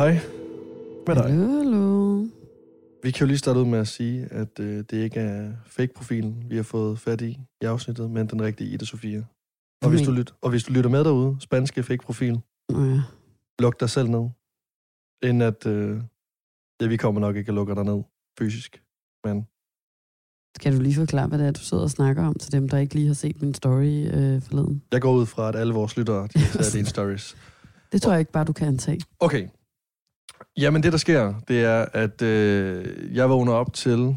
Hej med dig. Hallo, hallo. Vi kan jo lige starte ud med at sige, at øh, det ikke er fake-profilen, vi har fået fat i i afsnittet, men den rigtige Ida Sofia. Og hvis, du lyt, og hvis du lytter med derude, spanske fake-profil, ja. luk dig selv ned. Inden at, øh, ja, vi kommer nok ikke at lukke dig ned fysisk. Men Skal du lige forklare, hvad det er, du sidder og snakker om til dem, der ikke lige har set min story øh, forleden? jeg går ud fra, at alle vores lyttere, de har taget dine stories. Det tror jeg ikke bare, du kan antage. Okay. Jamen det, der sker, det er, at øh, jeg vågner op til,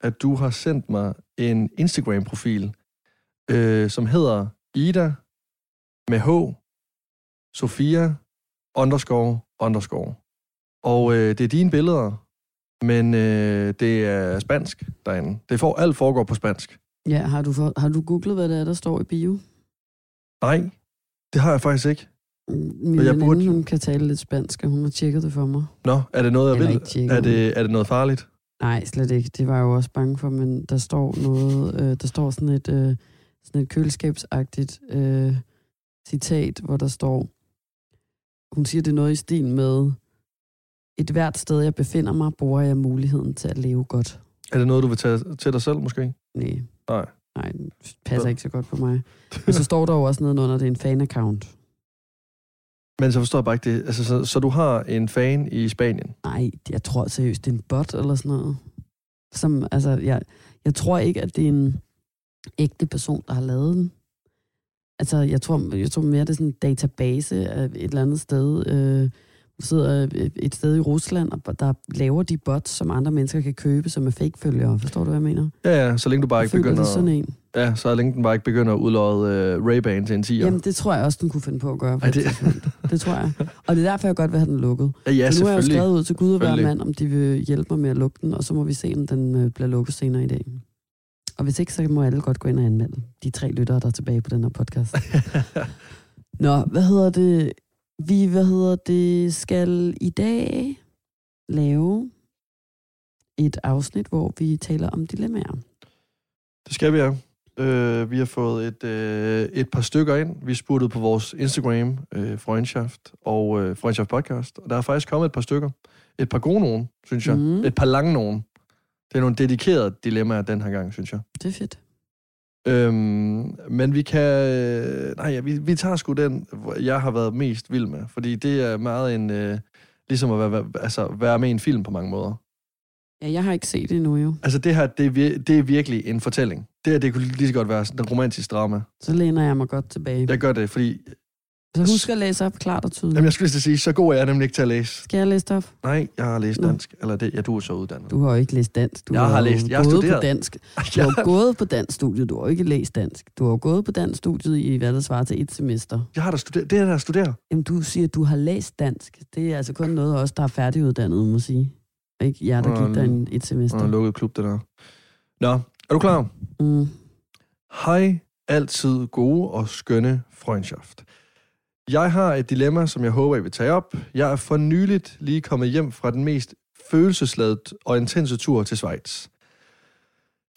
at du har sendt mig en Instagram-profil, øh, som hedder Ida med H, Sofia, underscore, underscore. Og øh, det er dine billeder, men øh, det er spansk derinde. Det får, alt foregår på spansk. Ja, har du, for, har du googlet, hvad det er, der står i bio? Nej, det har jeg faktisk ikke. Min jeg jeg burde- veninde, hun kan tale lidt spansk, og hun har tjekket det for mig. Nå, er det noget, jeg Eller vil? Er det, er det noget farligt? Nej, slet ikke. Det var jeg jo også bange for, men der står noget, øh, der står sådan et, øh, sådan et køleskabsagtigt øh, citat, hvor der står, hun siger det er noget i stil med, et hvert sted, jeg befinder mig, bruger jeg muligheden til at leve godt. Er det noget, du vil tage til dig selv, måske? Nej. Nej. Nej, det passer ikke så godt på mig. Og så står der jo også noget under, det er en fan-account. Men så forstår jeg bare ikke det. Altså, så, så du har en fan i Spanien? Nej, jeg tror seriøst, det er en bot eller sådan noget. Som, altså, jeg, jeg tror ikke, at det er en ægte person, der har lavet den. Altså, jeg tror, jeg tror mere, det er sådan en database af et eller andet sted. Øh, der sidder et sted i Rusland, og der laver de bots, som andre mennesker kan købe, som er fake-følgere. Forstår du, hvad jeg mener? Ja, ja, så længe du bare Jeg ikke begynder... det er sådan en. Ja, så længe den bare ikke begynder at udlåde uh, Ray-Ban til en 10'er. Jamen, det tror jeg også, den kunne finde på at gøre. Ej, et det- det tror jeg. Og det er derfor, jeg godt vil have den lukket. ja, ja så nu har jeg jo skrevet ud til Gud og hver mand, om de vil hjælpe mig med at lukke den, og så må vi se, om den øh, bliver lukket senere i dag. Og hvis ikke, så må alle godt gå ind og anmelde de tre lyttere, der er tilbage på den her podcast. Nå, hvad hedder det? Vi, hvad hedder det, skal i dag lave et afsnit, hvor vi taler om dilemmaer. Det skal vi, ja. Uh, vi har fået et, uh, et par stykker ind. Vi spurgte på vores Instagram, uh, Freundschaft og uh, Freundschaft Podcast. Og der er faktisk kommet et par stykker. Et par gode nogen, synes jeg. Mhm. Et par lange nogen. Det er nogle dedikerede dilemmaer den her gang, synes jeg. Det er fedt. Øhm, men vi kan... øh, Nej, ja, vi, vi tager sgu den, jeg har været mest vild med. Fordi det er meget en... Øh, ligesom at være, være, altså, være med i en film på mange måder. Ja, jeg har ikke set det endnu jo. Altså det her, det er, vir- det er virkelig en fortælling. Det her, det kunne lige så godt være sådan en romantisk drama. Så læner jeg mig godt tilbage. Jeg gør det, fordi... Så husk at læse op klart og tydeligt. Jamen, jeg skulle lige sige, så god er jeg nemlig ikke til at læse. Skal jeg læse det op? Nej, jeg har læst Nå. dansk. Eller det, ja, du er så uddannet. Du har jo ikke læst dansk. Du Jeg har læst- jeg har gået studeret. på dansk. Du har gået på dansk studiet. Du har ikke læst dansk. Du har gået på dansk studiet i, hvad der svarer til et semester. Jeg har da studeret. Det er der studerer. Jamen, du siger, at du har læst dansk. Det er altså kun noget os, der er færdiguddannet, må sige. Ikke jer, der Nå, gik der en, et Og semester. en lukket klub, det der. Nå, er du klar? Mm. Hej, altid gode og skønne Freundschaft. Jeg har et dilemma, som jeg håber, I vil tage op. Jeg er for nyligt lige kommet hjem fra den mest følelsesladet og intense tur til Schweiz.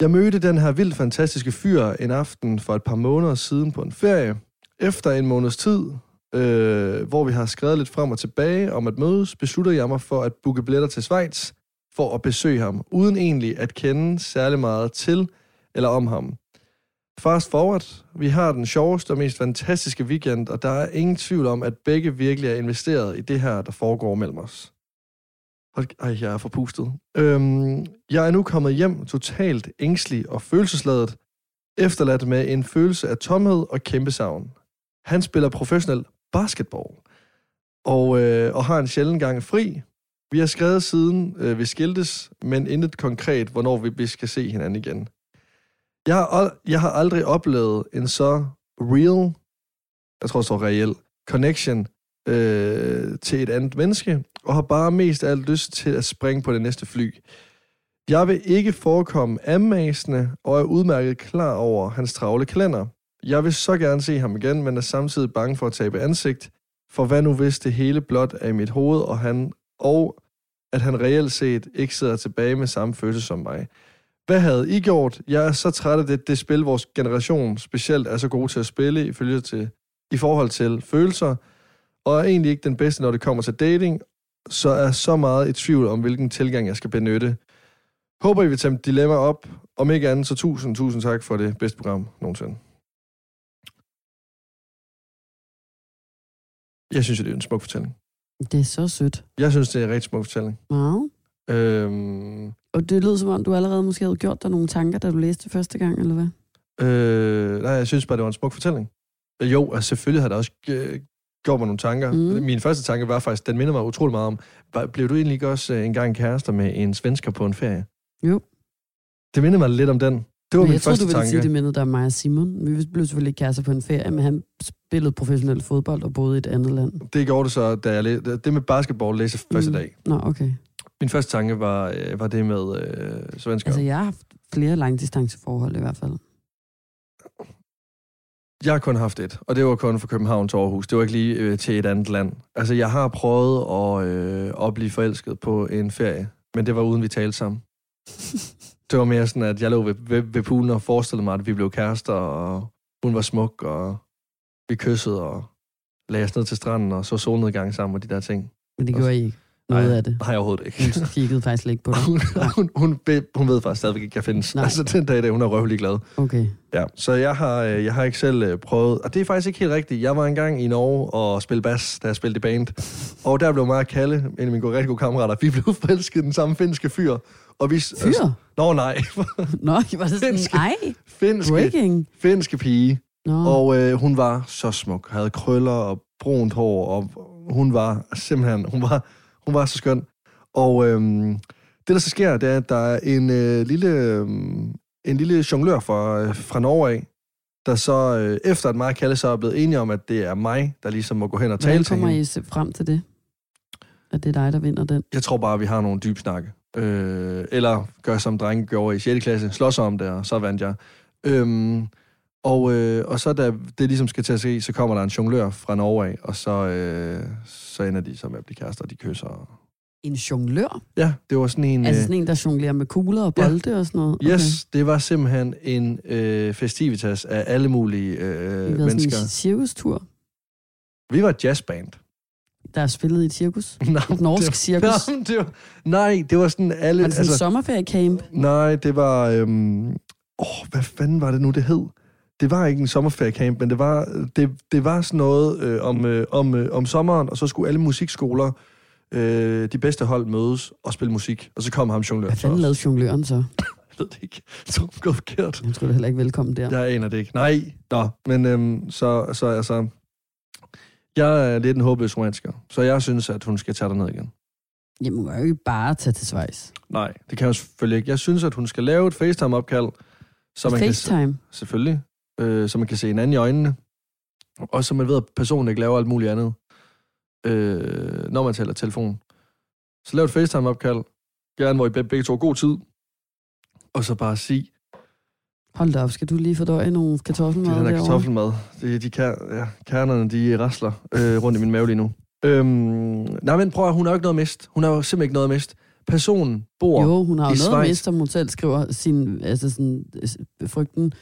Jeg mødte den her vildt fantastiske fyr en aften for et par måneder siden på en ferie. Efter en måneds tid, øh, hvor vi har skrevet lidt frem og tilbage om at mødes, besluttede jeg mig for at booke billetter til Schweiz for at besøge ham, uden egentlig at kende særlig meget til eller om ham. Fast forward, vi har den sjoveste og mest fantastiske weekend, og der er ingen tvivl om, at begge virkelig er investeret i det her, der foregår mellem os. Hold- Ej, jeg er forpustet. Øhm, jeg er nu kommet hjem totalt ængstelig og følelsesladet, efterladt med en følelse af tomhed og kæmpe savn. Han spiller professionel basketball, og, øh, og har en sjældent gang fri. Vi har skrevet siden øh, vi skiltes, men intet konkret, hvornår vi, vi skal se hinanden igen. Jeg har, jeg har aldrig oplevet en så real, jeg tror så reel, connection øh, til et andet menneske, og har bare mest af alt lyst til at springe på det næste fly. Jeg vil ikke forekomme ammasende, og er udmærket klar over hans travle kalender. Jeg vil så gerne se ham igen, men er samtidig bange for at tabe ansigt, for hvad nu hvis det hele blot er i mit hoved, og, han, og at han reelt set ikke sidder tilbage med samme følelse som mig. Hvad havde I gjort? Jeg er så træt af det, det spil, vores generation specielt er så god til at spille i, følge til, i forhold til følelser, og er egentlig ikke den bedste, når det kommer til dating, så er så meget i tvivl om, hvilken tilgang jeg skal benytte. Håber, I vil tage dilemma op. Om ikke andet, så tusind, tusind tak for det bedste program nogensinde. Jeg synes, det er en smuk fortælling. Det er så sødt. Jeg synes, det er en rigtig smuk fortælling. Wow. Øhm, Og det lyder som om, du allerede måske havde gjort dig nogle tanker, da du læste det første gang, eller hvad? øh, nej, jeg synes bare, det var en smuk fortælling. Øh, Jo, altså selvfølgelig har der også øh, gjort mig nogle tanker. Mm. Min første tanke var faktisk, den minder mig utrolig meget om, blev du egentlig også øh, engang kærester med en svensker på en ferie? Jo. Det minder mig lidt om den. Det var Men min jeg tror, første du ville tanke. sige, det mindede dig om mig og Simon. Vi blev selvfølgelig ikke kærester på en ferie, men han spillede professionel fodbold og boede i et andet land. Det gjorde det så, da jeg læste, det med basketball læste første Mm. dag. Nå, okay. Min første tanke var, øh, var det med øh, svensker. Altså, jeg har haft flere langdistanceforhold i hvert fald. Jeg har kun haft et, og det var kun fra København til Aarhus. Det var ikke lige øh, til et andet land. Altså, jeg har prøvet at, øh, at blive forelsket på en ferie, men det var uden vi talte sammen. Det var mere sådan, at jeg lå ved, ved, ved poolen og forestillede mig, at vi blev kærester, og hun var smuk, og vi kyssede og lagde os ned til stranden og så solnedgang sammen og de der ting. Men det gjorde I ikke. Noget Nej. af det. Nej, overhovedet ikke. Hun kiggede faktisk ikke på dig. Hun, hun, hun, be- hun ved faktisk stadigvæk ikke, at jeg findes. Nej. Altså, den dag i dag, hun er røvlig glad. Okay. Ja, så jeg har, øh, jeg har ikke selv øh, prøvet, og det er faktisk ikke helt rigtigt. Jeg var engang i Norge og spille bas, da jeg spillede i band. Og der blev mig og Kalle, en af mine gode, rigtig gode kammerater, vi blev forelsket den samme finske fyr. Og vi, Altså, Fyr? nå nej, Nå, var det sådan, Finske. ej, finske, breaking. finske pige. Nå, Og øh, hun var så smuk, havde krøller og brunt hår, og hun var simpelthen, hun var, hun var så skøn. Og øhm, det, der så sker, det er, at der er en øh, lille, øhm, en lille jonglør fra, øh, fra Norge af, der så, øh, efter at mig og Kalle så er blevet enige om, at det er mig, der ligesom må gå hen og tale hvordan til kommer hende. I se- frem til det? At det er dig, der vinder den? Jeg tror bare, vi har nogle dybe snakke. Øh, eller gør som drenge gjorde i 6. klasse, slås om det, og så vandt jeg. Øhm, og, øh, og så da det ligesom skal til at se, så kommer der en jonglør fra Norge af, og så, øh, så ender de så med at blive kærester, og de kysser. En jonglør? Ja, det var sådan en... Altså øh, sådan en, der jonglerer med kugler og Ja. bolde og sådan noget? Yes, det var simpelthen en øh, festivitas af alle mulige øh, Okay. Det var mennesker. sådan en cirkustur, Vi var jazzband. Der er spillet i et cirkus. Nej, Et norsk det, cirkus. Nej, det var, nej, det var sådan alle... Var det sådan en sommerferiecamp? Nej, det var... Øhm, åh, hvad fanden var det nu, det hed? Det var ikke en sommerferiecamp, men det var, det, det var sådan noget øh, om, øh, om, øh, om sommeren, og så skulle alle musikskoler, øh, de bedste hold, mødes og spille musik. Og så kom ham jonglør. Hvad fanden lavede jongløren så? Jeg ved det ikke. Jeg tror, det går forkert. Han skulle da heller ikke velkommen der. Jeg aner det ikke. Nej, nå. Men øhm, så, så altså... Jeg er lidt en håbløs romantiker, så jeg synes, at hun skal tage ned igen. Jamen, hun kan jo ikke bare tage til Schweiz. Nej, det kan jeg selvfølgelig ikke. Jeg synes, at hun skal lave et FaceTime-opkald, så man kan, FaceTime. selvfølgelig, øh, så man kan se hinanden i øjnene, og så man ved, at personen ikke laver alt muligt andet, øh, når man taler telefon. Så lav et FaceTime-opkald, gerne hvor I begge to har god tid, og så bare sig, Hold da op, skal du lige fordøje nogle kartoffelmad det er derovre? kartoffelmad. Det, de kær, ja, kernerne, de rasler øh, rundt i min mave lige nu. Øhm, nej, men prøv at, hun har jo ikke noget at miste. Hun har jo simpelthen ikke noget at miste. Personen bor... Jo, hun har jo noget Schweiz. miste, som hun selv skriver sin, altså sådan, øh, frygten.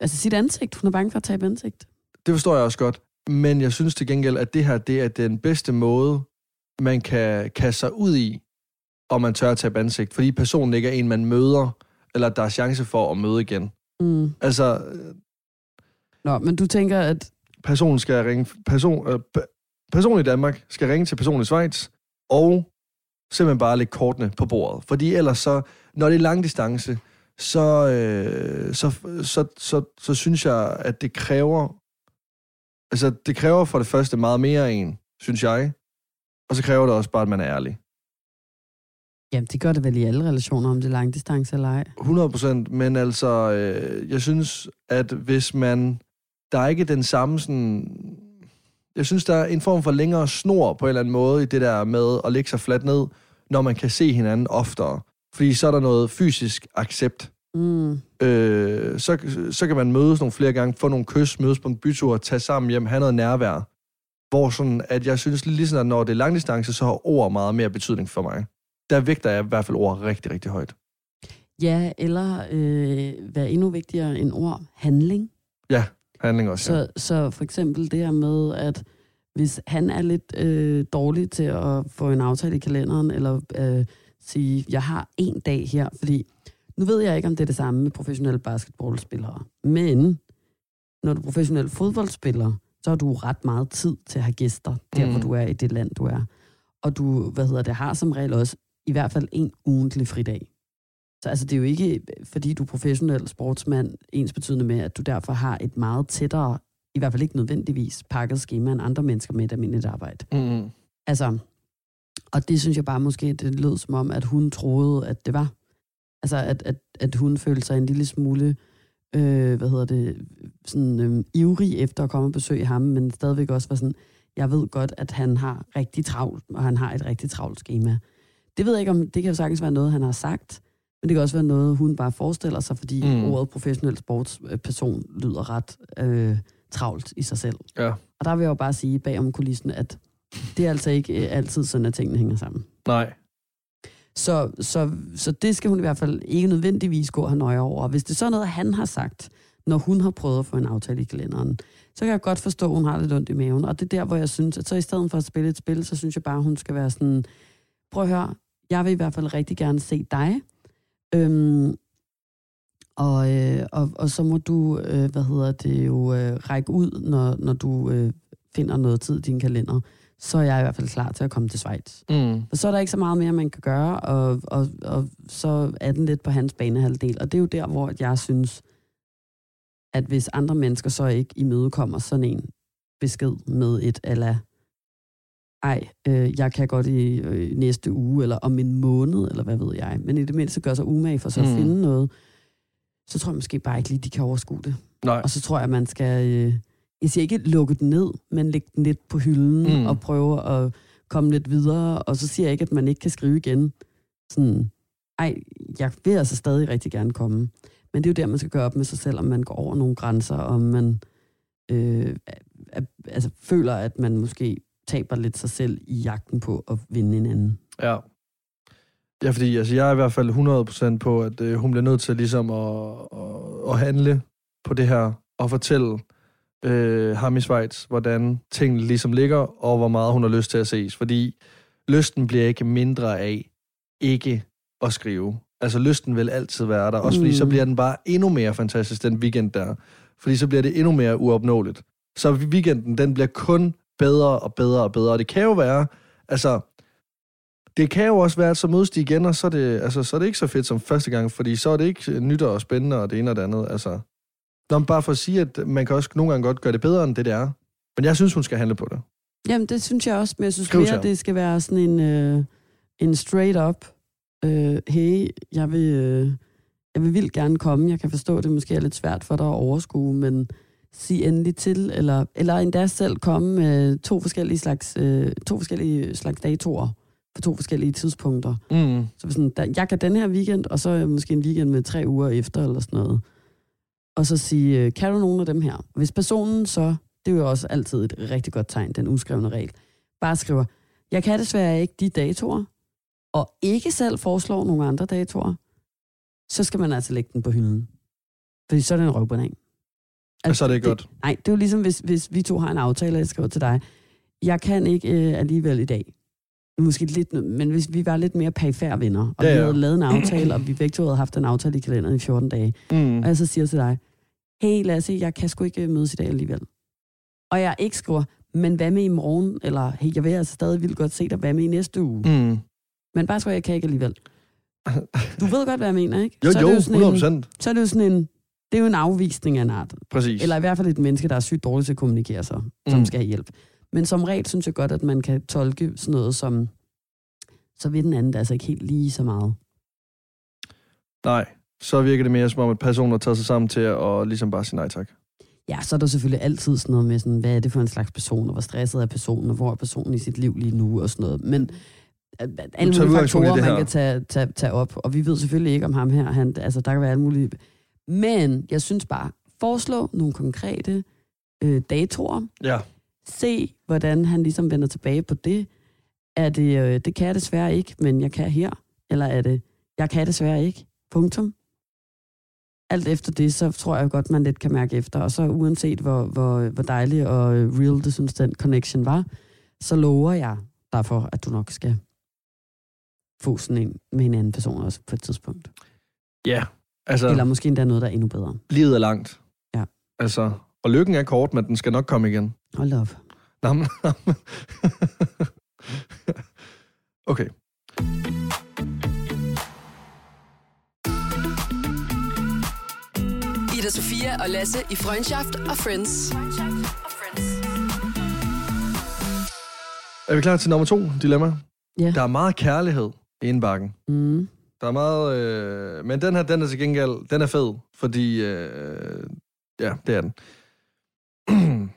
Altså sit ansigt. Hun er bange for at tabe ansigt. Det forstår jeg også godt. Men jeg synes til gengæld, at det her, det er den bedste måde, man kan kaste sig ud i, om man tør at tabe ansigt. Fordi personen ikke er en, man møder, eller der er chance for at møde igen. Mm. Altså, Nå, men du tænker, at personen skal ringe... Person, øh, pe- personen i Danmark skal ringe til personen i Schweiz, og simpelthen bare lægge kortene på bordet. Fordi ellers så, når det er lang distance, så, øh, så, så, så, så synes jeg, at det kræver... Altså, det kræver for det første meget mere af en, synes jeg. Og så kræver det også bare, at man er ærlig. Jamen, det gør det vel i alle relationer, om det er langdistance eller ej. 100 procent, men altså, øh, jeg synes, at hvis man... Der er ikke den samme sådan... Jeg synes, der er en form for længere snor på en eller anden måde i det der med at lægge sig fladt ned, når man kan se hinanden oftere. Fordi så er der noget fysisk accept. Mm. Øh, så, så kan man mødes nogle flere gange, få nogle kys, mødes på en bytur, tage sammen hjem, have noget nærvær. Hvor sådan, at jeg synes lidt ligesom, at når det er langdistance, så har ord meget mere betydning for mig. Der vægter jeg i hvert fald ord rigtig, rigtig højt. Ja, eller øh, hvad endnu vigtigere end ord, handling. Handling også, ja. Så, så for eksempel det her med, at hvis han er lidt øh, dårlig til at få en aftale i kalenderen, eller øh, sige, jeg har en dag her, fordi nu ved jeg ikke, om det er det samme med professionelle basketballspillere, men når du er professionel fodboldspiller, så har du ret meget tid til at have gæster, der mm. hvor du er i det land, du er. Og du, hvad hedder det, har som regel også i hvert fald en ugentlig fridag. Så altså, det er jo ikke, fordi du er professionel sportsmand, ens betydende med, at du derfor har et meget tættere, i hvert fald ikke nødvendigvis, pakket schema end andre mennesker med et almindeligt arbejde. Mm. Altså, og det synes jeg bare måske, det lød som om, at hun troede, at det var. Altså, at, at, at hun følte sig en lille smule, øh, hvad hedder det, sådan øh, ivrig efter at komme og besøge ham, men stadigvæk også var sådan, jeg ved godt, at han har rigtig travlt, og han har et rigtig travlt schema. Det ved jeg ikke om, det kan jo sagtens være noget, han har sagt, men det kan også være noget, hun bare forestiller sig, fordi mm. ordet professionel sportsperson lyder ret øh, travlt i sig selv. Ja. Og der vil jeg jo bare sige bag om kulissen, at det er altså ikke øh, altid sådan, at tingene hænger sammen. Nej. Så, så, så det skal hun i hvert fald ikke nødvendigvis gå og nøje over. Hvis det er sådan noget, han har sagt, når hun har prøvet at få en aftale i kalenderen, så kan jeg godt forstå, at hun har lidt ondt i maven. Og det er der, hvor jeg synes, at så i stedet for at spille et spil, så synes jeg bare, at hun skal være sådan, prøv at høre, jeg vil i hvert fald rigtig gerne se dig. Øhm, og, øh, og, og så må du, øh, hvad hedder det jo, øh, række ud, når, når du øh, finder noget tid i din kalender. Så er jeg i hvert fald klar til at komme til Schweiz. Mm. Og så er der ikke så meget mere, man kan gøre, og, og, og så er den lidt på hans banehalvdel. Og det er jo der, hvor jeg synes, at hvis andre mennesker så ikke imødekommer sådan en besked med et eller ej, øh, jeg kan godt i øh, næste uge, eller om en måned, eller hvad ved jeg. Men i det mindste gør sig umage for så at Mm. finde noget. Så tror jeg måske bare ikke lige, de kan overskue det. Nej. Og så tror jeg, man skal, øh, jeg siger ikke lukke den ned, men lægge den lidt på hylden Mm. og prøve at komme lidt videre. Og så siger jeg ikke, at man ikke kan skrive igen. Sådan, ej, jeg vil altså stadig rigtig gerne komme. Men det er jo der, man skal gøre op med sig selv, om man går over nogle grænser, om man øh, altså, føler, at man måske taber lidt sig selv i jagten på at vinde en anden. Ja. Ja, fordi altså, jeg er i hvert fald 100% på, at øh, hun bliver nødt til ligesom at, at, at handle på det her og fortælle øh, ham i Schweiz, hvordan tingene ligesom ligger, og hvor meget hun har lyst til at ses. Fordi lysten bliver ikke mindre af ikke at skrive. Altså lysten vil altid være der, også fordi Mm. så bliver den bare endnu mere fantastisk, den weekend der. Fordi så bliver det endnu mere uopnåeligt. Så weekenden, den bliver kun bedre og bedre og bedre. Og det kan jo være, altså, det kan jo også være, at så mødes de igen, og så er, det, altså, så er det ikke så fedt som første gang, fordi så er det ikke nyt og spændende, og det ene og det andet. Altså, Nå, bare for at sige, at man kan også nogle gange godt gøre det bedre, end det det er. Men jeg synes, hun skal handle på det. Jamen, det synes jeg også, men jeg synes Skriv mere, det skal være sådan en, øh, en straight up, øh, hey, jeg vil, øh, jeg vil vildt gerne komme, jeg kan forstå, det måske er lidt svært for dig at overskue, men sig endelig til, eller, eller endda selv komme med to forskellige slags, øh, to forskellige slags datoer på to forskellige tidspunkter. Mm. Så sådan, der, jeg kan den her weekend, og så måske en weekend med tre uger efter, eller sådan noget. Og så sige, øh, kan du nogen af dem her? Hvis personen så, det er jo også altid et rigtig godt tegn, den uskrevne regel, bare skriver, jeg kan desværre ikke de datoer, og ikke selv foreslår nogle andre datoer, så skal man altså lægge den på hylden. Fordi så er det en røvbanan. Og så er det ikke godt. Nej, det er jo ligesom, hvis, hvis vi to har en aftale, og jeg skriver til dig, jeg kan ikke øh, alligevel i dag. Måske lidt, men hvis vi var lidt mere perifære venner, og Ja, ja, vi havde lavet en aftale, og vi begge to havde haft en aftale i kalenderen i 14 dage, Mm. og jeg så siger til dig, hey Lasse, jeg kan sgu ikke øh, mødes i dag alligevel. Og jeg ikke skriver, men hvad med i morgen? Eller, hey, jeg vil altså stadig vildt godt se dig, hvad med i næste uge? Mm. Mm. Men bare skriver, jeg kan ikke alligevel. Du ved godt, hvad jeg mener, ikke? Jo, så er jo, det jo sådan 100 en, så er det jo sådan en, det er jo en afvisning af en art. Præcis. Eller i hvert fald et menneske, der er sygt dårligt til at kommunikere sig, som Mm. skal have hjælp. Men som regel synes jeg godt, at man kan tolke sådan noget som, så vil den anden det altså ikke helt lige så meget. Nej, så virker det mere som om, at personer tager sig sammen til at ligesom bare sige nej tak. Ja, så er der selvfølgelig altid sådan noget med, sådan, hvad er det for en slags person, og hvor stresset er personen, og hvor er personen i sit liv lige nu, og sådan noget. Men øh, alle mulige faktorer, man kan tage, tage, tage op, og vi ved selvfølgelig ikke om ham her. Han, altså, der kan være alle mulige... Men jeg synes bare, foreslå nogle konkrete øh, datoer, Ja. se, hvordan han ligesom vender tilbage på det. Er det, øh, det kan jeg desværre ikke, men jeg kan her. Eller er det, jeg kan desværre ikke. Punktum. alt efter det, så tror jeg godt, man lidt kan mærke efter. Og så uanset hvor, hvor, hvor dejlig og real det synes, den connection var, så lover jeg derfor, at du nok skal få sådan en med en anden person også på et tidspunkt. Ja, altså... Eller måske endda noget, der er endnu bedre. Livet er langt. Ja. Altså, og lykken er kort, men den skal nok komme igen. Hold op. Okay. Ida Sofia og Lasse i Freundschaft og Friends. Er vi klar til nummer to dilemma? Ja. Der er meget kærlighed i indbakken. Mm. Der er meget... Øh, men den her, den er til gengæld, den er fed, fordi... Øh, ja, det er den.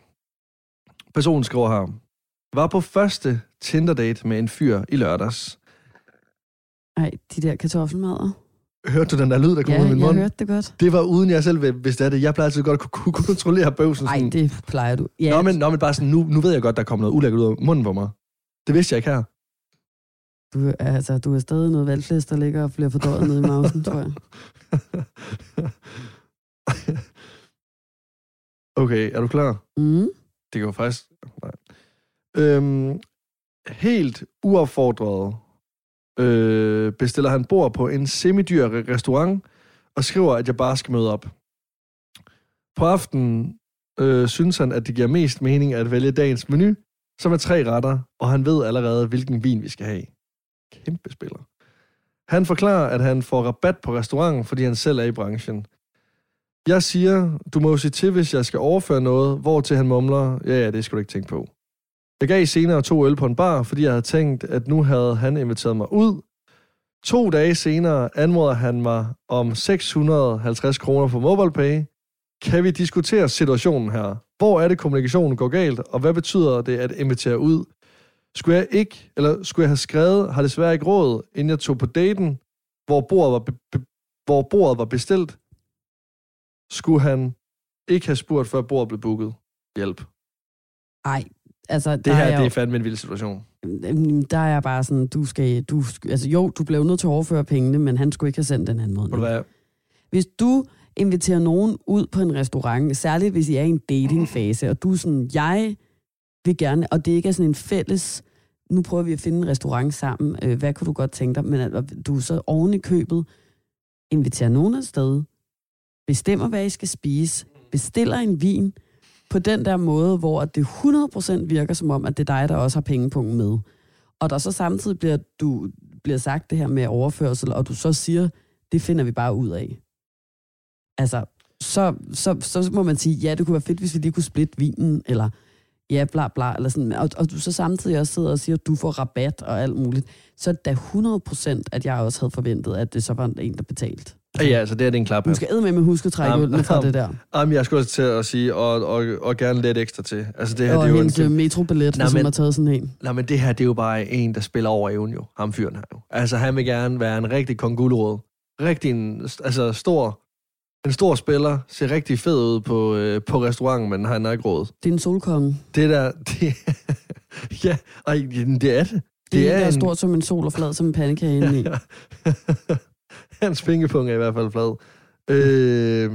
Personen skriver her. Var på første Tinder-date med en fyr i lørdags. Ej, de der kartoffelmadder. Hørte du den der lyd, der kom Ja, ud af min jeg mund? hørte det godt. Det var uden jeg selv vidste af det. Jeg plejer altid godt at kunne kontrollere bøvsen. Nej, det plejer du. Ja, Nå, men, nå, men bare sådan, nu, nu ved jeg godt, der kommer noget ulækkert ud af munden på mig. Det vidste jeg ikke her. Du, altså, du er stadig noget valgflæs, der ligger og bliver fordøjet nede i mausen, tror jeg. okay, er du klar? Mm. Det jo faktisk... Nej. Øhm, helt uopfordret øh, bestiller han bord på en semidyr re- restaurant og skriver, at jeg bare skal møde op. På aftenen øh, synes han, at det giver mest mening at vælge dagens menu, som er tre retter, og han ved allerede, hvilken vin vi skal have. Kæmpe spiller. Han forklarer, at han får rabat på restauranten, fordi han selv er i branchen. Jeg siger, du må jo sige til, hvis jeg skal overføre noget, hvor til han mumler, ja, ja, det skal du ikke tænke på. Jeg gav senere to øl på en bar, fordi jeg havde tænkt, at nu havde han inviteret mig ud. To dage senere anmoder han mig om 650 kroner på MobilePay. Kan vi diskutere situationen her? Hvor er det, kommunikationen går galt, og hvad betyder det at invitere ud? Skulle jeg ikke, eller skulle jeg have skrevet, har desværre ikke råd, inden jeg tog på daten, hvor bordet var, be, be, hvor bordet var bestilt? Skulle han ikke have spurgt, før bordet blev booket? Hjælp. Ej, altså, Det her, er det jo- er fandme en vild situation. Der er jeg bare sådan, du skal, du, altså jo, du blev nødt til at overføre pengene, men han skulle ikke have sendt den anden måde. Hvad? Hvis du inviterer nogen ud på en restaurant, særligt hvis I er i en datingfase, og du er sådan, jeg vil gerne, og det ikke er sådan en fælles, nu prøver vi at finde en restaurant sammen, øh, hvad kunne du godt tænke dig, men at du så oven i købet inviterer nogen afsted, bestemmer, hvad I skal spise, bestiller en vin, på den der måde, hvor det 100% virker som om, at det er dig, der også har pengepunkten med. Og der så samtidig bliver, du, bliver sagt det her med overførsel, og du så siger, det finder vi bare ud af. Altså, så, så, så må man sige, ja, det kunne være fedt, hvis vi lige kunne splitte vinen, eller ja, bla bla, eller sådan. Og, og du så samtidig også sidder og siger, at du får rabat og alt muligt. Så er det da 100%, at jeg også havde forventet, at det så var en, der betalte. Ja, så det er det en klap Du skal med med huske at trække Am- ølene fra det der. Jamen, jeg skulle også til at sige, og, og, og gerne lidt ekstra til. Altså, det her, Og det er jo en kæmpe... metrobillet, hvis men- har taget sådan en. Nå, men det her, det er jo bare en, der spiller over evnen jo. Ham fyren her jo. Altså, han vil gerne være en rigtig kongulrod. Rigtig en, altså, stor, en stor spiller. Ser rigtig fed ud på, øh, på restauranten, men han har ikke råd. Det er en solkonge. Det der, det, ja, ej, det er det. Det, er, der er stort som en sol og flad som en pandekage indeni. Hans pengepung er i hvert fald flad. Øh,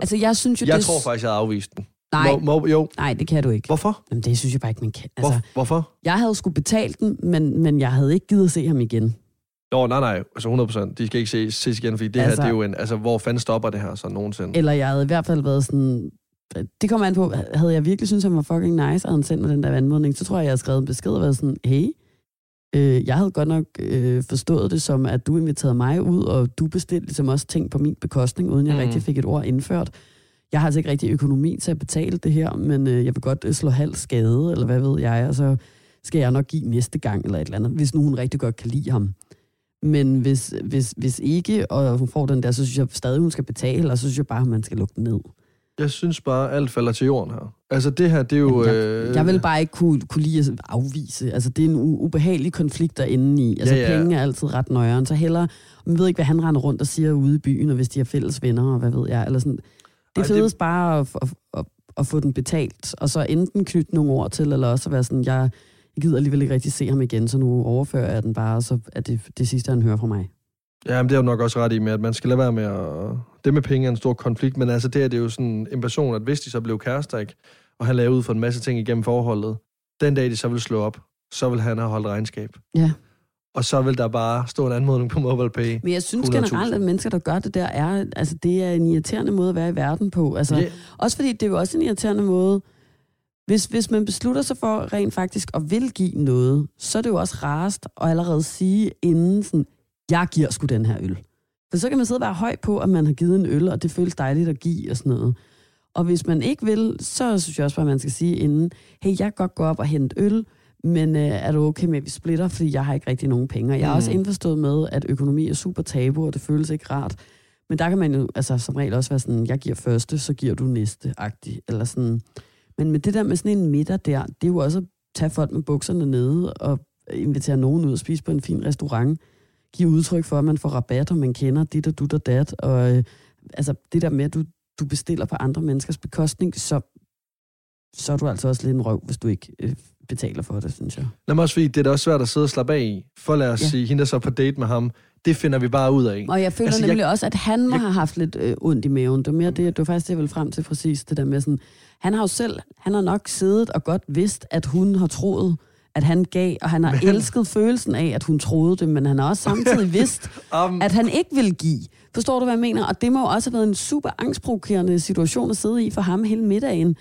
Altså, jeg synes jo, jeg det... tror faktisk, jeg havde afvist den. Nej, Må, må, jo. nej, det kan du ikke. Hvorfor? Jamen, det synes jeg bare ikke, man kan. Hvor, Altså, hvorfor? jeg havde skulle betale den, men, men jeg havde ikke givet at se ham igen. Jo, nej, nej, altså 100%. De skal ikke ses, ses igen, fordi det Altså- her, det er jo en... Altså, hvor fanden stopper det her så nogensinde? Eller jeg havde i hvert fald været sådan... Det kommer an på, havde jeg virkelig synes han var fucking nice, og han sendt mig den der anmodning, så tror jeg, jeg havde skrevet en besked og været sådan, hey, øh, jeg havde godt nok øh, forstået det som, at du inviterede mig ud, og du bestilte ligesom også ting på min bekostning, uden jeg Mm. mm. rigtig fik et ord indført. Jeg har altså ikke rigtig økonomi til at betale det her, men øh, jeg vil godt øh, slå halv skade, eller hvad ved jeg, og så skal jeg nok give næste gang, eller et eller andet, hvis nu hun rigtig godt kan lide ham. Men hvis, hvis, hvis ikke, og hun får den der, så synes jeg stadig, hun skal betale, og så synes jeg bare, at man skal lukke den ned. Jeg synes bare, alt falder til jorden her. Altså, det her, det er jo... Jamen, øh, Jeg vil bare ikke kunne, kunne lide at afvise. Altså, det er en ubehagelig konflikt derinde i. Altså, Ja, ja, penge er altid ret nøjeren. Så heller, man ved ikke, hvad han render rundt og siger ude i byen, og hvis de har fælles venner, og hvad ved jeg. Eller sådan. Det er det- fedest bare at, at, at, at, få den betalt, og så enten knytte nogle ord til, eller også være sådan, jeg, jeg gider alligevel ikke rigtig se ham igen, så nu overfører jeg den bare, så er det det sidste, han hører fra mig. Ja, men det er jo nok også ret i med, at man skal lade være med at... Det med penge er en stor konflikt, men altså det er det jo sådan en person, at hvis de så blev kærester, ikke, og han lavede ud for en masse ting igennem forholdet, den dag de så vil slå op, så vil han have holdt regnskab. Ja. Og så vil der bare stå en anmodning på MobilePay. Men jeg synes 100.000. generelt, at mennesker, der gør det der, er, altså, det er en irriterende måde at være i verden på. Altså, Ja. Også fordi det er jo også en irriterende måde, hvis, hvis man beslutter sig for rent faktisk at vil give noget, så er det jo også rarest at allerede sige inden sådan, jeg giver sgu den her øl. For så kan man sidde og være høj på, at man har givet en øl, og det føles dejligt at give og sådan noget. Og hvis man ikke vil, så synes jeg også bare, at man skal sige inden, hey, jeg kan godt gå op og hente øl, men øh, er du okay med, at vi splitter, fordi jeg har ikke rigtig nogen penge. Og jeg er Mm. også indforstået med, at økonomi er super tabu, og det føles ikke rart. Men der kan man jo altså, som regel også være sådan, jeg giver første, så giver du næste, agtig, eller sådan. Men med det der med sådan en middag der, det er jo også at tage folk med bukserne nede og invitere nogen ud og spise på en fin restaurant. Give udtryk for, at man får rabat, og man kender dit og dut og dat. Og øh, altså det der med, at du, du bestiller på andre menneskers bekostning, så, så er du altså også lidt en røv, hvis du ikke øh, betaler for det, synes jeg. Lad mig også fordi, det er da også svært at sidde og slappe af i. For lad os Ja. sige, hende der så på date med ham, det finder vi bare ud af. Og jeg føler Altså, nemlig jeg, også, at han må jeg- have haft lidt øh, ondt i maven. Det var, mere det, det var faktisk det, jeg ville frem til præcis, det der med sådan, han har jo selv, han har nok siddet og godt vidst, at hun har troet, at han gav, og han har men... elsket følelsen af, at hun troede det, men han har også samtidig vidst, Um, at han ikke vil give. Forstår du, hvad jeg mener? Og det må jo også have været en super angstprovokerende situation at sidde i for ham hele middagen.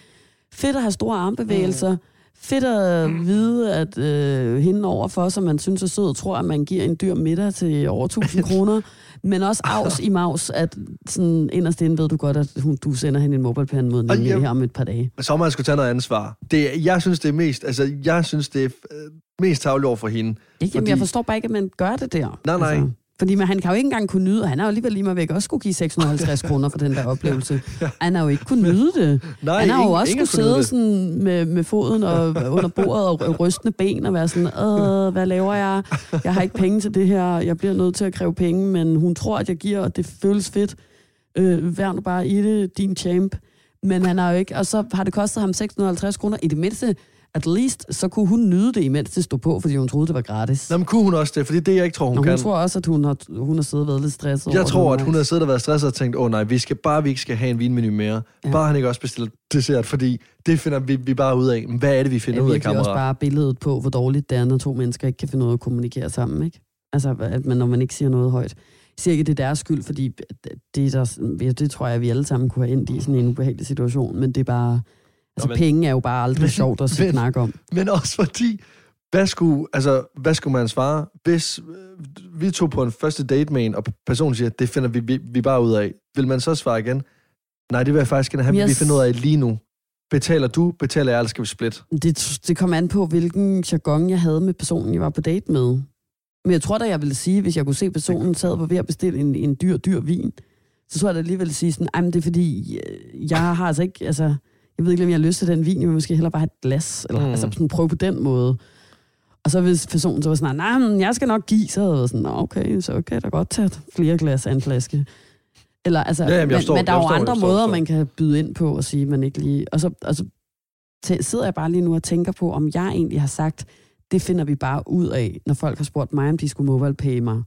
Fedt at have store armbevægelser. Fedt at vide, at øh, hende overfor, som man synes er sød, tror, at man giver en dyr middag til over 1000 kroner. Men også afs i maus, at sådan, inderst inde ved du godt, at hun, du sender hende en mobilepay mod jeg- her om et par dage. så må man skulle tage noget ansvar. Det, jeg synes, det er mest, altså, jeg synes, det er mest tavligt over for hende. Ikke, Fordi... Jeg forstår bare ikke, at man gør det der. Altså, Nej, nej. Fordi man, han kan jo ikke engang kunne nyde, og han har jo alligevel lige mig væk også skulle give 650 kroner for den der oplevelse. Han har jo ikke kunne nyde det. Nej, han har jo ingen- også ingen kunne sidde sådan med, med foden og under bordet og rystende ben og være sådan, Åh, hvad laver jeg? Jeg har ikke penge til det her. Jeg bliver nødt til at kræve penge, men hun tror, at jeg giver, og det føles fedt. Øh, vær nu bare i det, din champ. Men han har jo ikke, og så har det kostet ham 650 kroner. I det mindste, at least, så kunne hun nyde det, imens det stod på, fordi hun troede, det var gratis. Nå, men kunne hun også det? Fordi det, jeg ikke tror, hun, kan. hun tror også, at hun har, hun har siddet og været lidt stresset Jeg tror, det at hun har siddet og været stresset og tænkt, åh oh, nej, vi skal bare, vi ikke skal have en vinmenu mere. Ja. Ja. Bare han ikke også bestiller dessert, fordi det finder vi, vi bare ud af. Men Hvad er det, vi finder er ud af, virkelig også kammerat? bare billedet på, hvor dårligt det er, når to mennesker ikke kan finde ud af at kommunikere sammen, ikke? Altså, at man, når man ikke siger noget højt. Jeg siger ikke, at det er deres skyld, fordi det, er der, ja, det tror jeg, vi alle sammen kunne have endt i sådan en ubehagelig situation, men det er bare... Altså, men- penge er jo bare aldrig Men- sjovt at men- snakke om. Men også fordi, hvad skulle, altså, hvad skulle man svare, hvis øh, vi tog på en første date med en, og personen siger, det finder vi, vi, vi bare ud af. Vil man så svare igen? Nej, det vil jeg faktisk gerne have, yes. vi finder ud af lige nu. Betaler du, betaler jeg, eller skal vi split? Det, det kom an på, hvilken jargon jeg havde med personen, jeg var på date med. Men jeg tror da, jeg ville sige, hvis jeg kunne se, personen sad var ved at bestille en, en dyr, dyr vin, så tror jeg da alligevel sige sådan, "Ej, men det er fordi, øh, jeg har altså ikke, altså, jeg ved ikke, om jeg har lyst til den vin, jeg vil måske hellere bare have et glas, eller Mm. altså sådan prøve på den måde. Og så hvis personen så var sådan, nej, men jeg skal nok give, så havde jeg været sådan, "Nå, okay, så kan jeg da godt tage flere glas af en flaske. Eller, altså, Ja, jamen, men, forstår, men der er jo jeg andre forstår, måder, forstår. man kan byde ind på og sige, man ikke lige... Og så, og så sidder jeg bare lige nu og tænker på, om jeg egentlig har sagt, det finder vi bare ud af, når folk har spurgt mig, om de skulle mobile pay mig,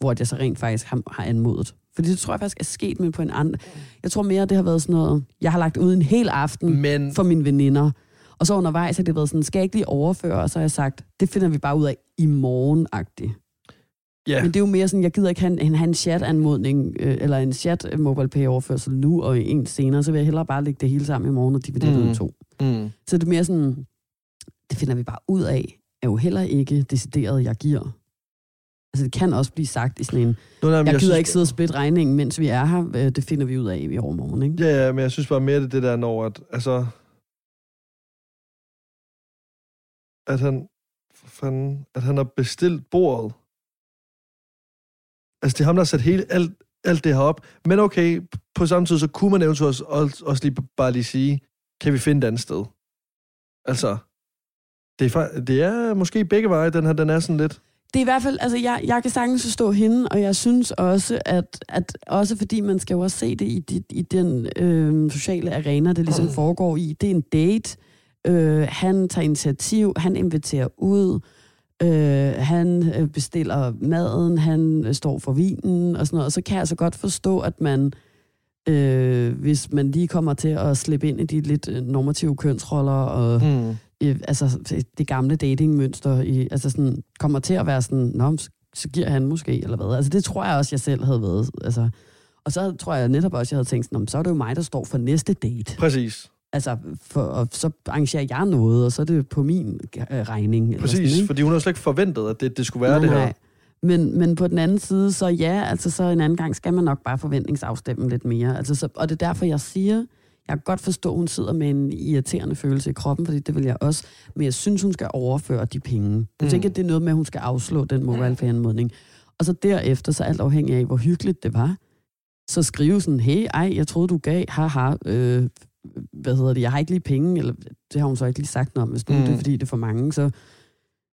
hvor jeg så rent faktisk har, har anmodet. Fordi det tror jeg faktisk er sket, men på en anden... Jeg tror mere, det har været sådan noget, jeg har lagt ud en hel aften Men for mine veninder. Og så undervejs har det været sådan, skal jeg ikke lige overføre? Og så har jeg sagt, det finder vi bare ud af i morgen-agtigt. ja, Men det er jo mere sådan, jeg gider ikke have en, have en chat-anmodning, øh, eller en chat mobile pay overførsel nu og en senere, så vil jeg hellere bare lægge det hele sammen i morgen og dividere det Mm. ud i to. mm, Så det er mere sådan, det finder vi bare ud af, er jo heller ikke decideret, jeg giver. Altså det kan også blive sagt i sådan en, nu, nej, men jeg gider synes- ikke sidde og splitte regningen, mens vi er her, øh, det finder vi ud af i overmorgen, ikke? Ja, ja, men jeg synes bare mere, det det der, når at, altså... At han... For fanden, at han har bestilt bordet. Altså, det er ham, der har sat hele, alt, alt det her op. Men okay, på samme tid, så kunne man eventuelt også, også, også lige bare lige sige, kan vi finde et andet sted? Altså, det er, det er måske begge veje, den her, den er sådan lidt... Det er i hvert fald, altså jeg, jeg kan sagtens forstå hende, og jeg synes også, at, at også fordi man skal jo også se det i, i, i den øh, sociale arena, det ligesom foregår i, det er en date, øh, han tager initiativ, han inviterer ud, Øh, han øh, bestiller maden, han øh, står for vinen og sådan noget. Og så kan jeg altså godt forstå, at man, øh, hvis man lige kommer til at slippe ind i de lidt øh, normative kønsroller og Mm øh, altså det gamle datingmønster, i, altså sådan, kommer til at være sådan, Nå, så- giver han måske, eller hvad. Altså det tror jeg også, jeg selv havde været. Altså, og så tror jeg netop også, jeg havde tænkt sådan, "Nå, så er det jo mig, der står for næste date. Præcis. Altså, for, og så arrangerer jeg noget, og så er det på min øh, regning. Eller sådan, Præcis, ikke? fordi hun har slet ikke forventet, at det, det skulle være det her. Men, men på den anden side, så ja, altså så en anden gang skal man nok bare forventningsafstemme lidt mere. Altså, så, og det er derfor, jeg siger, jeg kan godt forstå, at hun sidder med en irriterende følelse i kroppen, fordi det vil jeg også. Men jeg synes, hun skal overføre de penge. Jeg Mm. ikke, at det er noget med, at hun skal afslå den mobile Og så derefter, så alt afhængig af, hvor hyggeligt det var, så skrive sådan, hey, ej, jeg troede, du gav, haha, øh, hvad hedder det, jeg har ikke lige penge, eller det har hun så ikke lige sagt noget om, hvis nu Mm. det er, fordi det er for mange, så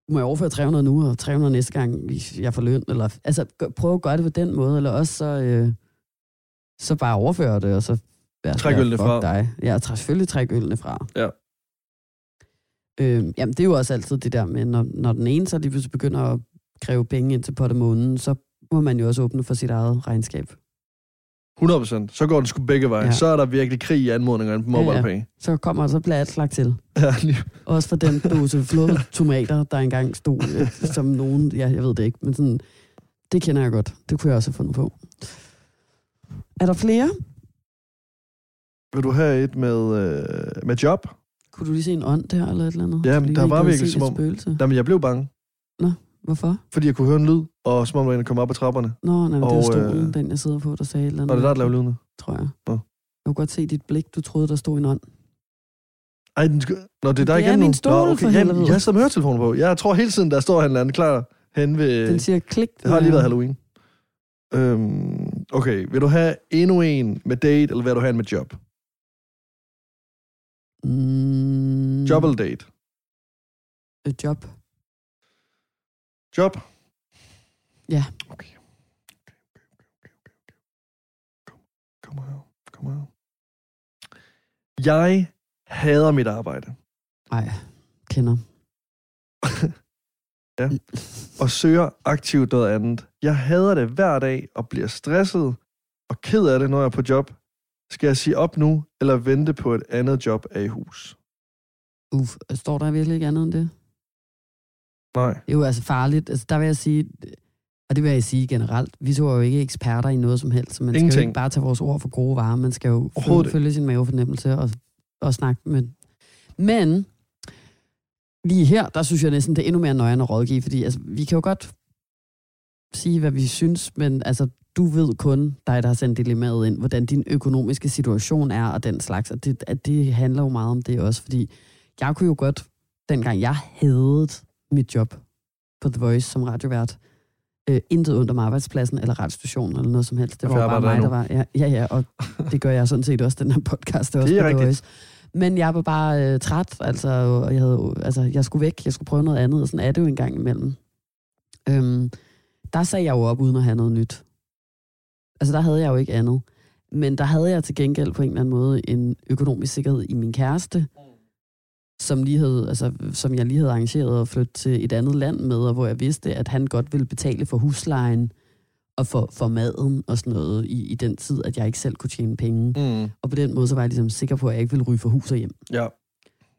må jeg overføre 300 nu, og 300 næste gang, jeg får løn, eller, altså, prøv at gøre det på den måde, eller også så, øh, så bare overføre det, og så være Træk ølene fra. Dig. Ja, træk, selvfølgelig træk ølene fra. Ja. Øh, jamen, det er jo også altid det der med, når, når den ene så lige pludselig begynder at kræve penge ind til pot måneden, så må man jo også åbne for sit eget regnskab. 100%. Så går det sgu begge veje. Ja. Så er der virkelig krig i anmodningerne på MobilePay. Ja, Ja. Så kommer så bliver alt slagt til. ja. lige. Også for den dose flåede tomater, der engang stod øh, som nogen, ja, jeg ved det ikke, men sådan, det kender jeg godt. Det kunne jeg også have fundet på. Er der flere? Vil du have et med, øh, med job? Kunne du lige se en ånd der, eller et eller andet? Ja, Fordi der var virkelig som om- Spøgelse. Jamen, jeg blev bange, Hvorfor? fordi jeg kunne høre en lyd, og som om der var kom op ad trapperne. Nå, nej, men det Og, var stolen, øh, den jeg sidder på, der sagde et eller andet. Og det er der, der lavede lydene. Tror jeg. Nå. Jeg kunne godt se dit blik, du troede, der stod en ånd. Ej, den skal... Nå, det er der Det er igen min nu. stol, Nå, for okay. Jamen, helvede. jeg sidder med høretelefoner på. Jeg tror hele tiden, der står han eller anden klar hen ved... Den siger klik. Det har lige været jeg- Halloween. Øhm, okay, vil du have endnu en med date, eller vil du have en med job? Mm, Job eller date? øh, job. Job? Ja. Okay. okay, okay, okay, okay, okay. Kom, kom her, kom her. Jeg hader mit arbejde, Ej, kender. og søger aktivt noget andet. Jeg hader det hver dag, og bliver stresset og ked af det, når jeg er på job. Skal jeg sige op nu, eller vente på et andet job af i hus? Uff, står der virkelig ikke andet end det? Nej. Det er jo altså farligt. Altså, der vil jeg sige, og det vil jeg sige generelt, vi to er jo ikke eksperter i noget som helst, så man skal jo Ingenting. ikke bare tage vores ord for gode varer. Man skal jo følge, følge sin mavefornemmelse og, og snakke med. Men lige her, der synes jeg næsten, det er endnu mere nøjende at rådgive, fordi altså, vi kan jo godt sige, hvad vi synes, men altså, du ved kun, dig der har sendt dilemmaet ind, hvordan din økonomiske situation er og den slags, og det, at det handler jo meget om det også, fordi jeg kunne jo godt, dengang jeg havde mit job på The Voice som radiovært, øh, intet ondt om arbejdspladsen eller radiostationen eller noget som helst. Det var bare mig, jeg der var... Ja, ja, ja, og det gør jeg sådan set også, den her podcast er også Det er på The rigtigt. Voice. Men jeg var bare øh, træt, altså, og jeg, havde, altså, jeg skulle væk, jeg skulle prøve noget andet, og sådan er det jo en gang imellem. Øhm, der sagde jeg jo op uden at have noget nyt. Altså, der havde jeg jo ikke andet. Men der havde jeg til gengæld på en eller anden måde en økonomisk sikkerhed i min kæreste, som, lige havde, altså, som jeg lige havde arrangeret at flytte til et andet land med, og hvor jeg vidste, at han godt ville betale for huslejen og for, for maden og sådan noget i, i den tid, at jeg ikke selv kunne tjene penge. Mm. Og på den måde, så var jeg ligesom sikker på, at jeg ikke ville ryge for hus og hjem. Ja.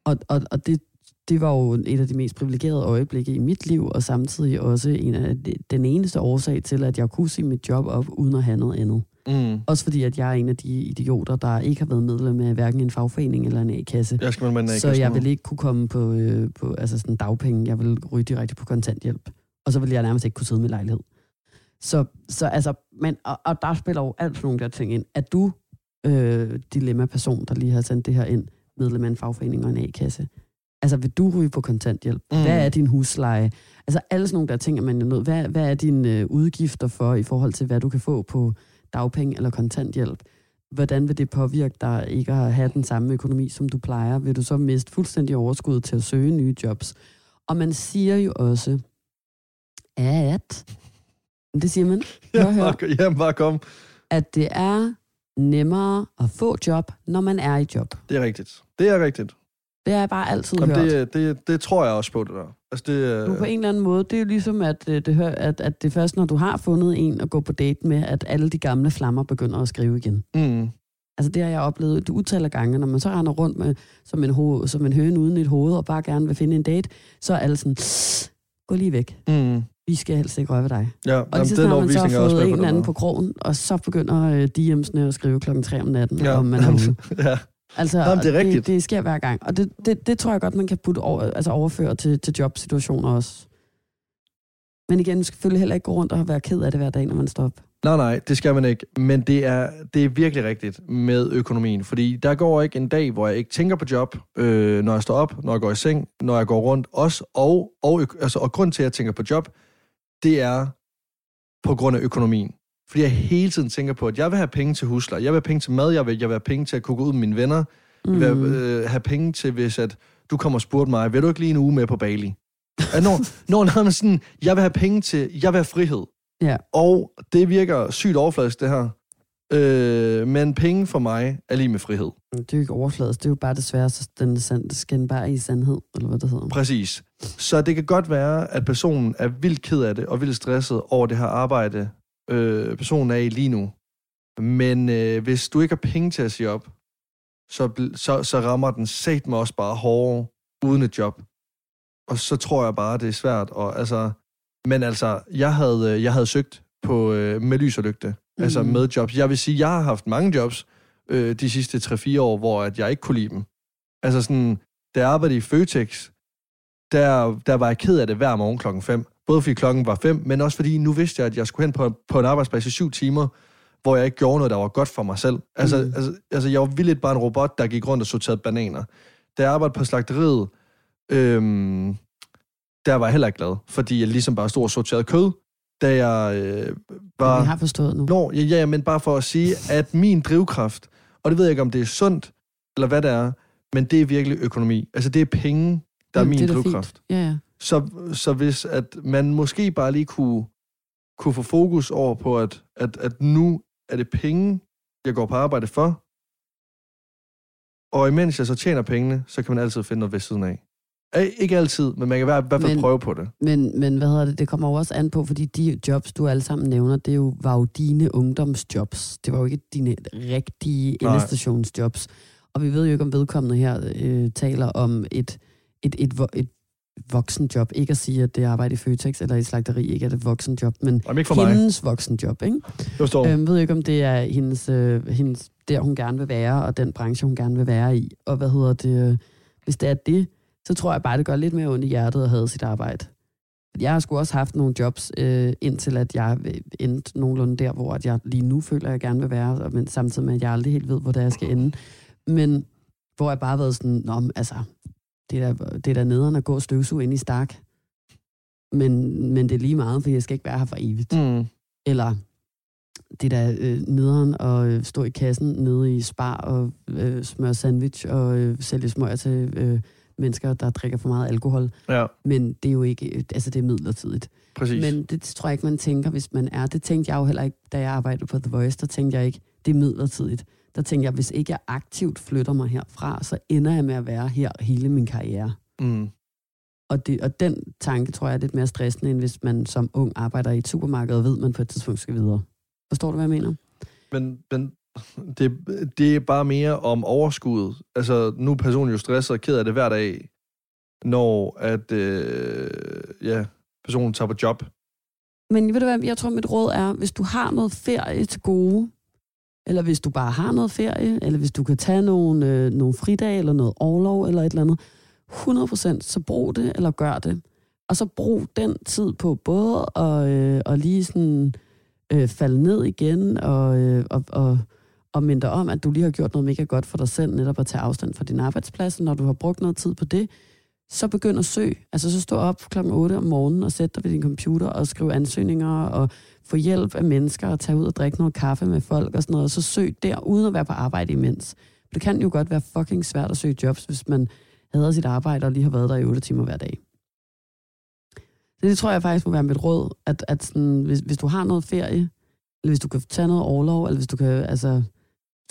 Og, og, og det, det var jo et af de mest privilegerede øjeblikke i mit liv, og samtidig også en af de, den eneste årsag til, at jeg kunne sige mit job op, uden at have noget andet. Mm. Også fordi, at jeg er en af de idioter, der ikke har været medlem af hverken en fagforening eller en A-kasse. Jeg skal med en Så jeg vil ikke kunne komme på, øh, på altså sådan dagpenge. Jeg vil ryge direkte på kontanthjælp. Og så vil jeg nærmest ikke kunne sidde med lejlighed. Så, så altså, men, og, og der spiller jo alt sådan nogle der ting ind. Er du øh, dilemma-person, der lige har sendt det her ind, medlem af en fagforening og en A-kasse? Altså, vil du ryge på kontanthjælp? Mm. Hvad er din husleje? Altså, alle sådan nogle der ting er man jo nødt. Hvad, hvad er dine øh, udgifter for, i forhold til, hvad du kan få på dagpenge eller kontanthjælp? Hvordan vil det påvirke dig ikke at have den samme økonomi, som du plejer? Vil du så miste fuldstændig overskud til at søge nye jobs? Og man siger jo også, at... Det siger man. Hør, hør. jamen, bare kom. At det er nemmere at få job, når man er i job. Det er rigtigt. Det er rigtigt. Det har jeg bare altid Jamen, hørt. det, det, det tror jeg også på, det der. Altså, det, Nu på en eller anden måde, det er jo ligesom, at øh, det, hør, at, at det er først, når du har fundet en at gå på date med, at alle de gamle flammer begynder at skrive igen. mm, Altså det har jeg oplevet du utal af gange, når man så render rundt med, som, en ho- som en høne uden et hoved, og bare gerne vil finde en date, så er alle sådan, gå lige væk. mm, Vi skal helst ikke røre ved dig. ja, Og jamen, lige så snart man så er har fået med en på eller anden den på krogen, og så begynder øh, DM'sene at skrive klokken 3 om natten, Ja, og man jamen, ja. Altså, Jamen, det er rigtigt. Det, det sker hver gang. Og det, det, det tror jeg godt, man kan putte over, altså overføre til, til jobsituationer også. Men igen, man skal selvfølgelig heller ikke gå rundt og være ked af det hver dag, når man står op. Nej, nej, det skal man ikke. Men det er, det er virkelig rigtigt med økonomien. Fordi der går ikke en dag, hvor jeg ikke tænker på job, øh, når jeg står op, når jeg går i seng, når jeg går rundt også. Og, og, altså, og grund til, at jeg tænker på job, det er på grund af økonomien. Fordi jeg hele tiden tænker på, at jeg vil have penge til husleje, jeg vil have penge til mad, jeg vil, jeg vil have penge til at kunne gå ud med mine venner, mm. jeg vil øh, have penge til, hvis at du kommer og spurgte mig, vil du ikke lige en uge med på Bali? At når, når, når man sådan, jeg vil have penge til, jeg vil have frihed. Ja. Og det virker sygt overfladisk, det her. Øh, men penge for mig er lige med frihed. Det er jo ikke overfladisk, det er jo bare desværre så den sand, skin bare i sandhed, eller hvad det hedder. Præcis. Så det kan godt være, at personen er vildt ked af det, og vildt stresset over det her arbejde, øh, personen er i lige nu. Men øh, hvis du ikke har penge til at sige op, så, så, så rammer den sat mig også bare hårdere uden et job. Og så tror jeg bare, det er svært. Og, altså, men altså, jeg havde, øh, jeg havde søgt på, øh, med lys og lygte, mm. altså med jobs. Jeg vil sige, jeg har haft mange jobs øh, de sidste 3-4 år, hvor at jeg ikke kunne lide dem. Altså sådan, da jeg arbejdede i Føtex, der, der var jeg ked af det hver morgen klokken 5. Både fordi klokken var 5, men også fordi nu vidste jeg, at jeg skulle hen på, på en arbejdsplads i syv timer, hvor jeg ikke gjorde noget, der var godt for mig selv. Altså, Mm. altså, altså jeg var vildt bare en robot, der gik rundt og sorterede bananer. Da jeg arbejdede på slagteriet, øhm, der var jeg heller ikke glad, fordi jeg ligesom bare stod og sorterede kød. Da jeg øh, var... Vi har forstået nu. Nå, ja, ja, men bare for at sige, at min drivkraft, og det ved jeg ikke, om det er sundt, eller hvad det er, men det er virkelig økonomi. Altså, det er penge, der er Mm, min det er drivkraft. fint. Ja, ja. Så, så hvis at man måske bare lige kunne, kunne få fokus over på, at, at, at nu er det penge, jeg går på arbejde for, og imens jeg så tjener pengene, så kan man altid finde noget ved siden af. Ikke altid, men man kan i hvert fald Men- prøve på det. Men, men hvad hedder det? Det kommer jo også an på, fordi de jobs, du alle sammen nævner, det er jo, var jo dine ungdomsjobs. Det var jo ikke dine rigtige endestationsjobs. Og vi ved jo ikke, om vedkommende her øh, taler om et, et, et, vo- et voksenjob. Ikke at sige, at det arbejde i Føtex eller i slagteri ikke er et voksenjob, men Jamen ikke for mig. hendes voksenjob, ikke? Jeg. Øhm, ved ikke, om det er hendes, øh, hendes, der, hun gerne vil være, og den branche, hun gerne vil være i. Og hvad hedder det? øh, Hvis det er det, så tror jeg bare, det gør lidt mere ondt i hjertet at have sit arbejde. Jeg har sgu også haft nogle jobs, øh, indtil at jeg øh, endte nogenlunde der, hvor at jeg lige nu føler, at jeg gerne vil være, men samtidig med, at jeg aldrig helt ved, hvor det er, jeg skal ende. Men hvor jeg bare har været sådan, Nå, altså, det er, da, det er da nederen at gå og støvsuge ind i Stark. Men, men det er lige meget, for jeg skal ikke være her for evigt. Mm. Eller det er da øh, nederen at øh, stå i kassen nede i Spar og øh, smøre sandwich og øh, sælge smøger til øh, mennesker, der drikker for meget alkohol. Ja, Men det er jo ikke, øh, altså det er midlertidigt. præcis. Men det tror jeg ikke, man tænker, hvis man er. Det tænkte jeg jo heller ikke, da jeg arbejdede på The Voice. Der tænkte jeg ikke, det er midlertidigt. Der tænkte jeg, hvis ikke jeg aktivt flytter mig herfra, så ender jeg med at være her hele min karriere. Mm. Og, det, og den tanke, tror jeg, er lidt mere stressende, end hvis man som ung arbejder i et supermarked og ved, at man på et tidspunkt skal videre. Forstår du, hvad jeg mener? Men, men det, det er bare mere om overskuddet. Altså, nu er personen jo stresset og ked af det hver dag, når at, øh, ja, personen tager på job. Men ved du hvad, jeg tror, mit råd er, hvis du har noget ferie til gode, eller hvis du bare har noget ferie, eller hvis du kan tage nogle, øh, nogle fridage, eller noget overlov, eller et eller andet, 100% så brug det, eller gør det. Og så brug den tid på både at, øh, at lige sådan øh, falde ned igen, og, øh, og, og, og minde dig om, at du lige har gjort noget mega godt for dig selv, netop at tage afstand fra din arbejdsplads, når du har brugt noget tid på det, så begynd at søge. Altså så stå op klokken 8 om morgenen og sæt dig ved din computer og skriv ansøgninger og få hjælp af mennesker og tage ud og drikke noget kaffe med folk og sådan noget, og så søg der, uden at være på arbejde imens. Det kan jo godt være fucking svært at søge jobs, hvis man hader sit arbejde og lige har været der i 8 timer hver dag. Så det tror jeg faktisk må være mit råd, at, at sådan, hvis, hvis du har noget ferie, eller hvis du kan tage noget overlov, eller hvis du kan, altså,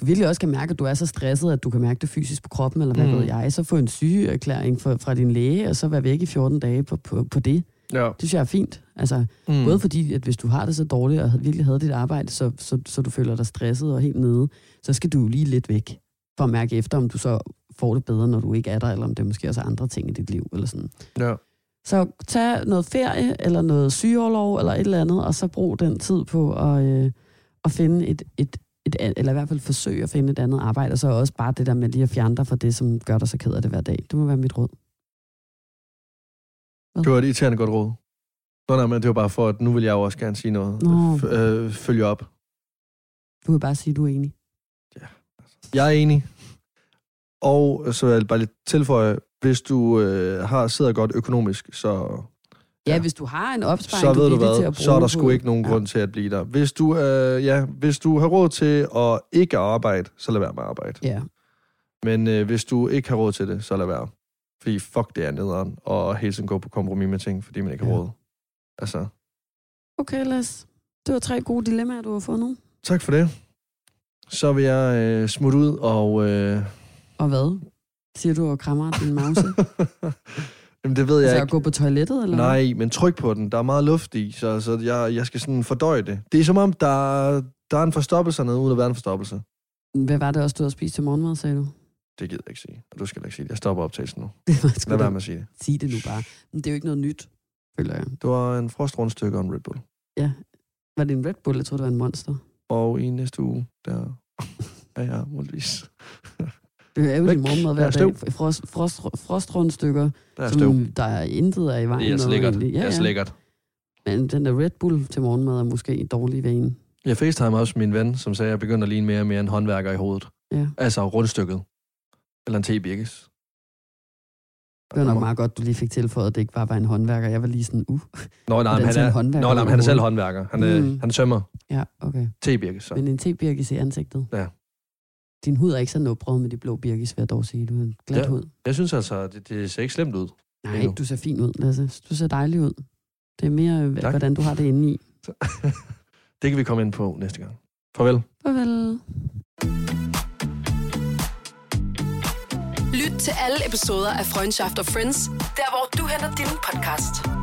du virkelig også kan mærke, at du er så stresset, at du kan mærke det fysisk på kroppen, eller hvad Mm. ved jeg, så få en sygeerklæring fra, fra din læge, og så være væk i 14 dage på, på, på det. Ja. Det synes jeg er fint. Altså, Mm. Både fordi, at hvis du har det så dårligt, og virkelig havde dit arbejde, så, så, så du føler dig stresset og helt nede, så skal du lige lidt væk, for at mærke efter, om du så får det bedre, når du ikke er der, eller om det måske også er andre ting i dit liv, eller sådan. Ja. Så tag noget ferie, eller noget sygeoverlov, eller et eller andet, og så brug den tid på at, øh, at finde et, et, et, eller i hvert fald forsøge at finde et andet arbejde, og så også bare det der med lige at fjerne dig fra det, som gør dig så ked af det hver dag. Det må være mit råd. Det var et irriterende godt råd. Nå, nej, men det var bare for, at nu vil jeg jo også gerne sige noget. Nå. F- øh, følge op. Du vil bare sige, at du er enig. Jeg er enig. Og så vil jeg bare lidt tilføje, hvis du øh, har sidder godt økonomisk, så, Ja, hvis du har en opsparing, så du ved du til hvad, at så er der bruge sgu ikke nogen Ja. grund til at blive der. Hvis du, øh, ja, hvis du har råd til at ikke arbejde, så lad være med at arbejde. Ja, Men øh, hvis du ikke har råd til det, så lad være. Fordi fuck, det er nederen, og hele tiden gå på kompromis med ting, fordi man ikke har Ja. råd. Altså, okay Las. Det var tre gode dilemmaer, du har fundet. tak for det. Så vil jeg øh, smutte ud og... Øh, Og hvad? Siger du og krammer din mause? Jamen, det ved jeg altså ikke. at gå på toilettet, eller? Nej, men tryk på den. Der er meget luft i, så, så jeg, jeg skal sådan fordøje det. Det er som om, der, der er en forstoppelse nede, uden at være en forstoppelse. Hvad var det også, du havde spist til morgenmad, sagde du? Det gider jeg ikke sige. Og du skal ikke sige det. Jeg stopper optagelsen nu. Lad være med at sige det. Sig det nu bare. Men det er jo ikke noget nyt, føler jeg. Det var en frostrundstykke og en Red Bull. Var det en Red Bull? Jeg troede, det var en monster. Og i næste uge, der er jeg muligvis. Er din morgenmad hver er dag. Frost, frost, frostrundstykker, Der er støv. som der er intet af i vejen. Det er så med lækkert. egentlig. Det er lækkert. Men den der Red Bull til morgenmad er måske i dårlig vane. Jeg facetime også min ven, som sagde, at jeg begynder at ligne mere og mere en håndværker i hovedet. Ja. Altså rundstykket. Eller en te-birkes. Det var nok meget godt, du lige fik tilføjet, at det ikke bare var en håndværker. Jeg var lige sådan, uh, Nå, nej, men han en er, nå, nej, men han er selv håndværker. Han, er, Mm. han sømmer ja, okay. te-birkes. Så. Men en tebirkis i ansigtet. Ja. Din hud er ikke så nubret med de blå birkis, vil jeg dog sige. Du har en glat Ja. hud. Jeg synes altså, det, det ser ikke slemt ud. Nej, Endnu. du ser fin ud, Lasse. Du ser dejlig ud. Det er mere, øh, Tak. hvordan du har det inde i. det kan vi komme ind på næste gang. Farvel. Farvel. Lyt til alle episoder af Freundschaft og Friends, der hvor du henter din podcast.